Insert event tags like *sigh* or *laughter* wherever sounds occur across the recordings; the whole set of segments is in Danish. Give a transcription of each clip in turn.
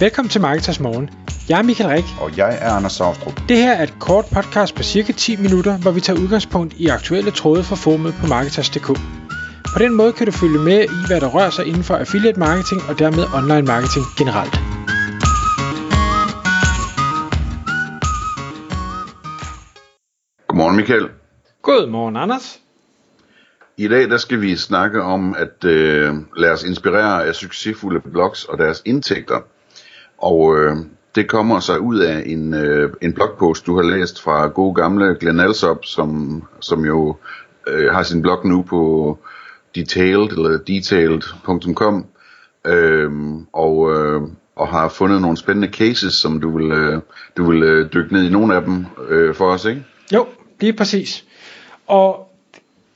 Velkommen til Marketers Morgen. Jeg er Michael Rik. Og jeg er Anders Saustrup. Det her er et kort podcast på cirka 10 minutter, hvor vi tager udgangspunkt i aktuelle tråde fra formet på Marketers.dk. På den måde kan du følge med i, hvad der rører sig inden for affiliate marketing og dermed online marketing generelt. Godmorgen Michael. Godmorgen Anders. I dag der skal vi snakke om at øh, lade os inspirere af succesfulde blogs og deres indtægter. Og øh, det kommer sig ud af en, øh, en blogpost, du har læst fra gode gamle Glenn Alsop, som, som jo øh, har sin blog nu på detailed eller detailed.com øh, og, øh, og har fundet nogle spændende cases, som du vil, øh, du vil øh, dykke ned i nogle af dem øh, for os, ikke? Jo, lige præcis. Og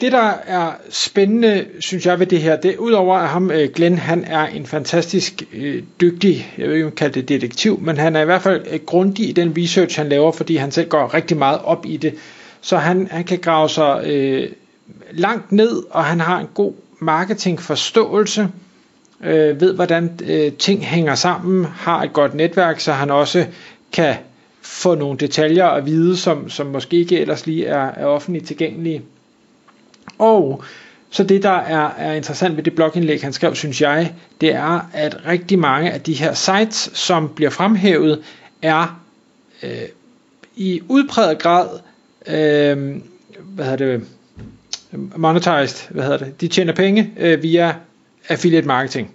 det der er spændende, synes jeg ved det her, det udover at ham, øh, Glenn, han er en fantastisk øh, dygtig, jeg ved ikke om kalde det detektiv, men han er i hvert fald øh, grundig i den research, han laver, fordi han selv går rigtig meget op i det. Så han, han kan grave sig øh, langt ned, og han har en god marketingforståelse, øh, ved hvordan øh, ting hænger sammen, har et godt netværk, så han også kan få nogle detaljer at vide, som, som måske ikke ellers lige er, er offentligt tilgængelige. Og så det, der er, er interessant ved det blogindlæg, han skrev, synes jeg, det er, at rigtig mange af de her sites, som bliver fremhævet, er øh, i udpræget grad, øh, hvad hedder det, monetized, hvad hedder det, de tjener penge øh, via affiliate marketing.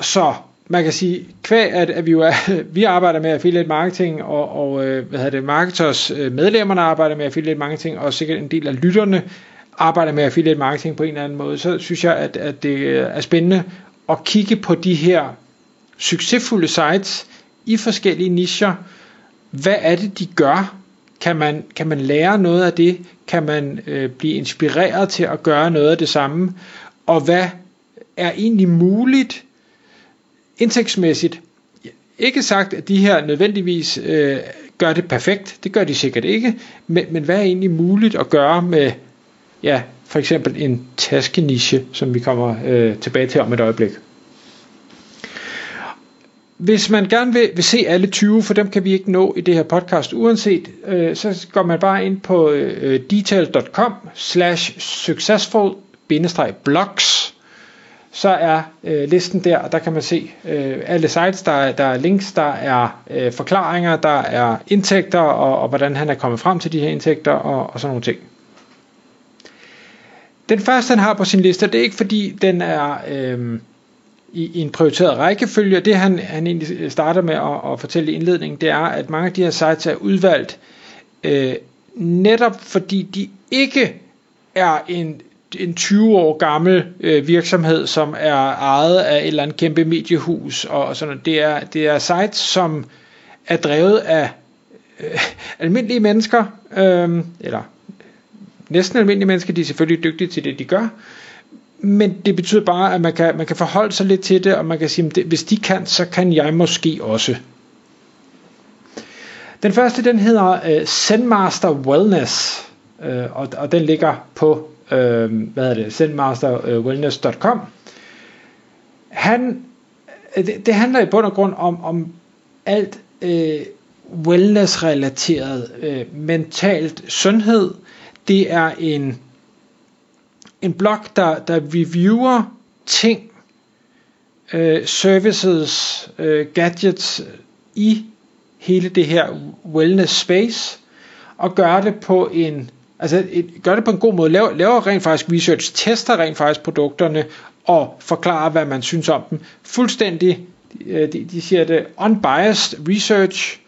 Så man kan sige, kvæg at, at vi jo er, *laughs* vi arbejder med affiliate marketing, og, og øh, hvad hedder det, marketers øh, medlemmerne arbejder med affiliate marketing, og sikkert en del af lytterne arbejder med affiliate marketing på en eller anden måde, så synes jeg, at, at det er spændende at kigge på de her succesfulde sites i forskellige nicher. Hvad er det, de gør? Kan man, kan man lære noget af det? Kan man øh, blive inspireret til at gøre noget af det samme? Og hvad er egentlig muligt indtægtsmæssigt ikke sagt, at de her nødvendigvis øh, gør det perfekt. Det gør de sikkert ikke. Men, men hvad er egentlig muligt at gøre med ja, for eksempel en taskeniche, som vi kommer øh, tilbage til om et øjeblik. Hvis man gerne vil, vil se alle 20, for dem kan vi ikke nå i det her podcast uanset, øh, så går man bare ind på øh, detail.com slash successful-blogs så er øh, listen der, og der kan man se øh, alle sites, der, er, der er links, der er øh, forklaringer, der er indtægter, og, og hvordan han er kommet frem til de her indtægter, og, og sådan nogle ting. Den første, han har på sin liste, det er ikke fordi, den er øh, i, i en prioriteret rækkefølge. Det, han, han egentlig starter med at, at fortælle i indledningen, det er, at mange af de her sites er udvalgt øh, netop fordi de ikke er en en 20 år gammel øh, virksomhed, som er ejet af et eller andet kæmpe mediehus, og sådan det er, det er sites, som er drevet af øh, almindelige mennesker, øh, eller næsten almindelige mennesker, de er selvfølgelig dygtige til det, de gør, men det betyder bare, at man kan, man kan forholde sig lidt til det, og man kan sige, at hvis de kan, så kan jeg måske også. Den første, den hedder øh, Zenmaster Wellness, øh, og, og den ligger på øh, hvad er det, sendmasterwellness.com. Øh, Han, øh, det, det handler i bund og grund om, om alt øh, wellness-relateret øh, mentalt sundhed. Det er en, en blog, der, der reviewer ting, øh, services, øh, gadgets i hele det her wellness space, og gør det på en Altså gør det på en god måde, laver, laver rent faktisk research, tester rent faktisk produkterne, og forklarer, hvad man synes om dem. Fuldstændig, øh, de, de siger det, unbiased research,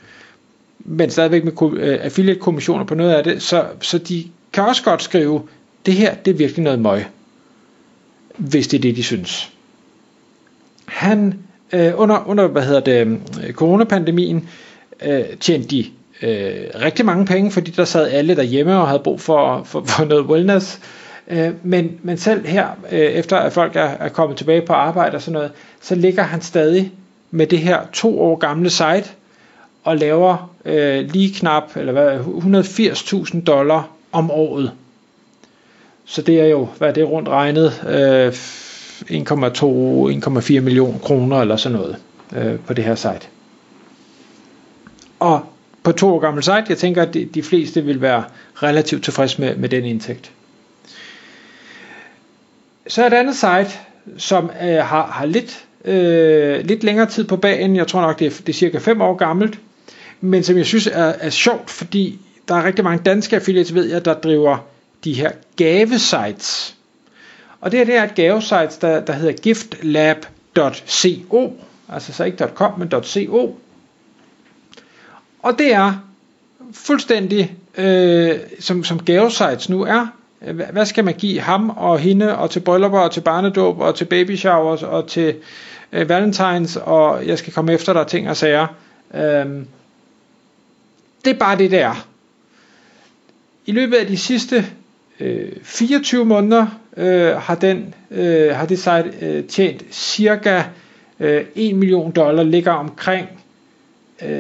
men stadigvæk med øh, affiliate-kommissioner på noget af det, så, så de kan også godt skrive, det her, det er virkelig noget møg, hvis det er det, de synes. Han, øh, under, under, hvad hedder det, øh, coronapandemien, øh, tjente de øh, rigtig mange penge, fordi der sad alle derhjemme og havde brug for, for, for noget wellness. Øh, men, men selv her, øh, efter at folk er, er kommet tilbage på arbejde og sådan noget, så ligger han stadig med det her to år gamle site og laver øh, lige knap eller hvad, 180.000 dollar om året. Så det er jo, hvad er det rundt regnet, øh, 1,2-1,4 millioner kroner eller sådan noget øh, på det her site. Og på to år gammel site, jeg tænker, at de, de fleste vil være relativt tilfredse med, med den indtægt. Så er et andet site, som øh, har, har lidt, øh, lidt længere tid på bagen. Jeg tror nok, det er, det er cirka 5 år gammelt. Men som jeg synes er, er sjovt, fordi der er rigtig mange danske affiliates, ved jeg, der driver de her gavesites. Og det, her, det er et gavesites, der, der hedder giftlab.co. Altså så ikke .com, men .co. Og det er fuldstændig, øh, som, som gavesites nu er, hvad skal man give ham og hende, og til bryllupper, og til barnedåb, og til baby showers, og til øh, valentines, og jeg skal komme efter dig ting og sager. Øhm, det er bare det, der. I løbet af de sidste øh, 24 måneder øh, har, den, øh, har det site øh, tjent cirka øh, 1 million dollar, ligger omkring øh,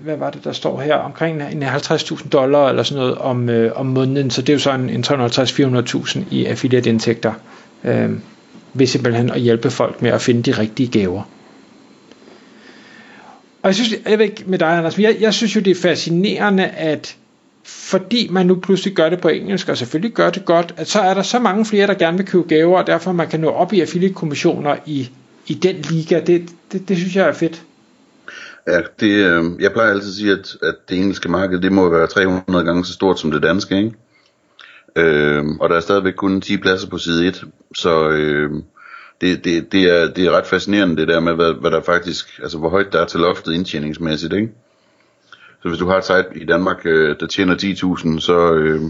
hvad var det der står her, omkring en 50.000 dollar eller sådan noget om, øh, om måneden, så det er jo sådan en 350-400.000 i affiliate indtægter, øh, ved simpelthen at hjælpe folk med at finde de rigtige gaver. Og jeg synes, jeg ved ikke med dig Anders, men jeg, jeg synes jo det er fascinerende, at fordi man nu pludselig gør det på engelsk, og selvfølgelig gør det godt, at så er der så mange flere, der gerne vil købe gaver, og derfor man kan nå op i affiliate-kommissioner i, i den liga. Det, det, det synes jeg er fedt. Ja, det, øh, jeg plejer altid at sige, at, at det engelske marked, det må være 300 gange så stort som det danske, ikke? Øh, og der er stadigvæk kun 10 pladser på side 1, så øh, det, det, det, er, det er ret fascinerende det der med, hvad, hvad der faktisk, altså hvor højt der er til loftet indtjeningsmæssigt, ikke? Så hvis du har et site i Danmark, øh, der tjener 10.000, så, øh,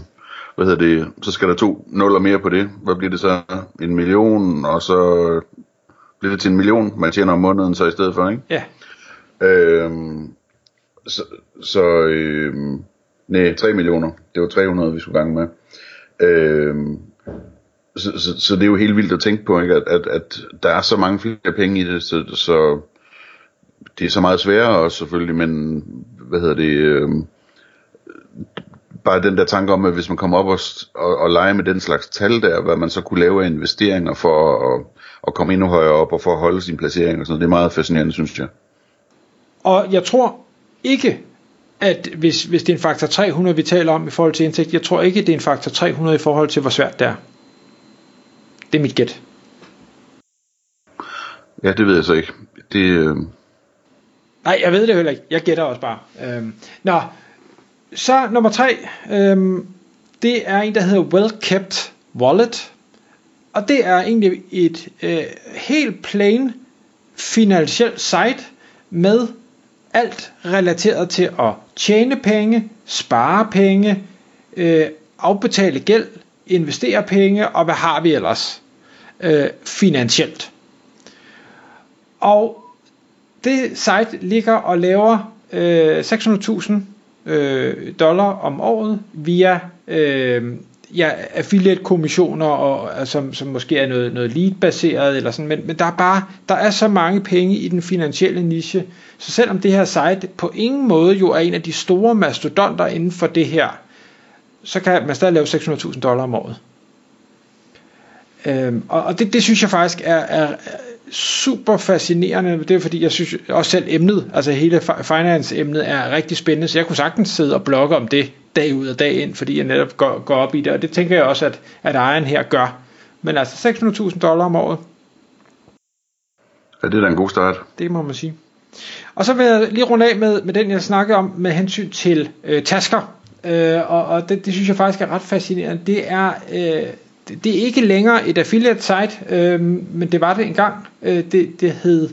hvad hedder det, så skal der to nuller mere på det. Hvad bliver det så? En million, og så bliver det til en million, man tjener om måneden så i stedet for, ikke? Ja. Øhm, så, så øhm, nej, 3 millioner. Det var 300, vi skulle gange med. Øhm, så, så, så det er jo helt vildt at tænke på, ikke? At, at, at der er så mange flere penge i det, så, så det er så meget sværere også selvfølgelig, men hvad hedder det, øhm, bare den der tanke om, at hvis man kommer op og, og, og leger med den slags tal der, hvad man så kunne lave af investeringer for at, at komme endnu højere op og for at holde sin placering og sådan noget, det er meget fascinerende, synes jeg. Og jeg tror ikke, at hvis, hvis det er en faktor 300, vi taler om i forhold til indtægt, jeg tror ikke, det er en faktor 300 i forhold til, hvor svært det er. Det er mit gæt. Ja, det ved jeg så ikke. Det, øh... Nej, jeg ved det heller ikke. Jeg gætter også bare. Øhm, nå, så nummer tre. Øhm, det er en, der hedder Well Kept Wallet. Og det er egentlig et øh, helt plain finansielt site med alt relateret til at tjene penge, spare penge, øh, afbetale gæld, investere penge, og hvad har vi ellers øh, finansielt. Og det site ligger og laver øh, 600.000 øh, dollar om året via øh, ja, affiliate-kommissioner, og, som, som måske er noget, noget lead-baseret, eller sådan, men, men der, er bare, der er så mange penge i den finansielle niche, så selvom det her site på ingen måde jo er en af de store mastodonter inden for det her, så kan man stadig lave 600.000 dollar om året. Øhm, og og det, det synes jeg faktisk er, er super fascinerende. Det er fordi, jeg synes også selv emnet, altså hele finance-emnet er rigtig spændende, så jeg kunne sagtens sidde og blogge om det dag ud og dag ind, fordi jeg netop går, går op i det, og det tænker jeg også, at, at ejeren her gør. Men altså 600.000 dollar om året. Ja, det er da en god start. Det må man sige. Og så vil jeg lige runde af med, med den, jeg snakkede om med hensyn til øh, tasker. Øh, og og det, det synes jeg faktisk er ret fascinerende. Det er, øh, det, det er ikke længere et affiliate site, øh, men det var det engang. Øh, det, det hed,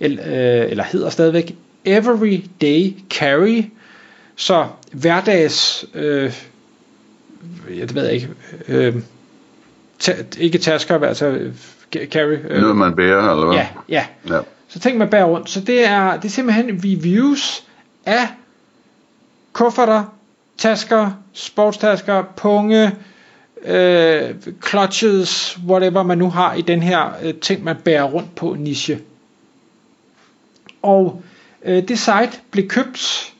eller, øh, eller hedder stadigvæk Everyday Carry. Så hverdags, øh, jeg ved ikke, øh, ta, ikke tasker, altså carry. Øh, Noget man bærer, eller hvad? Ja, ja. ja. Så tænk man bærer rundt. Så det er, det er simpelthen reviews af kufferter, tasker, sportstasker, punge, øh, clutches, whatever man nu har i den her øh, ting, man bærer rundt på niche. Og øh, det site blev købt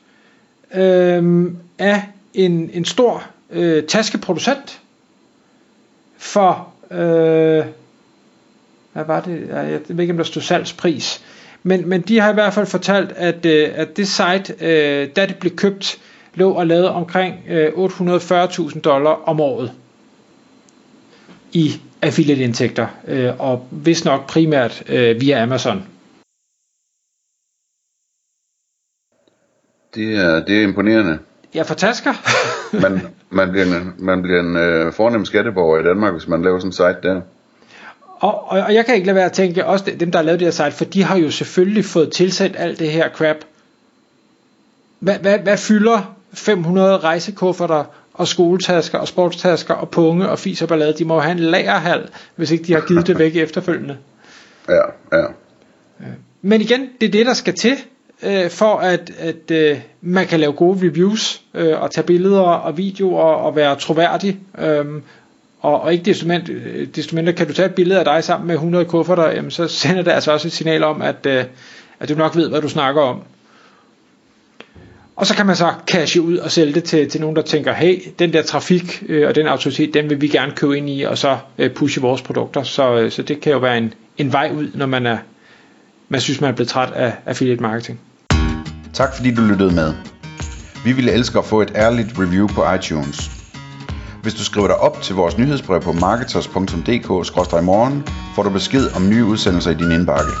øh, af en, en stor øh, taskeproducent for øh, hvad var det? Jeg ved ikke, om der stod salgspris. Men, men de har i hvert fald fortalt, at, øh, at det site, øh, da det blev købt, lå og lavede omkring øh, 840.000 dollar om året i affiliate-indtægter, øh, og hvis nok primært øh, via Amazon. Det er, det er imponerende. Ja, for tasker. *laughs* man, man bliver en, man bliver en øh, fornem skatteborger i Danmark, hvis man laver sådan en site der. Og, og, og jeg kan ikke lade være at tænke, også dem, der har lavet det her site, for de har jo selvfølgelig fået tilsendt alt det her crap. Hvad, hvad, hvad fylder 500 rejsekufferter og skoletasker og sportstasker og punge og fis og ballade? De må jo have en lagerhal, hvis ikke de har givet det væk efterfølgende. Ja, ja. Men igen, det er det, der skal til, øh, for at, at øh, man kan lave gode reviews øh, og tage billeder og videoer og være troværdig. Øh, og, og ikke desto mindre, øh, desto mindre kan du tage et billede af dig sammen med 100 kufferter, jamen, så *laughs* sender det altså også et signal om, at, øh, at du nok ved, hvad du snakker om. Og så kan man så cashe ud og sælge det til, til nogen, der tænker, hey, den der trafik øh, og den autoritet, den vil vi gerne købe ind i, og så øh, pushe vores produkter. Så, øh, så det kan jo være en, en vej ud, når man er man synes, man er blevet træt af affiliate marketing. Tak fordi du lyttede med. Vi ville elske at få et ærligt review på iTunes. Hvis du skriver dig op til vores nyhedsbrev på marketers.dk-morgen, får du besked om nye udsendelser i din indbakke.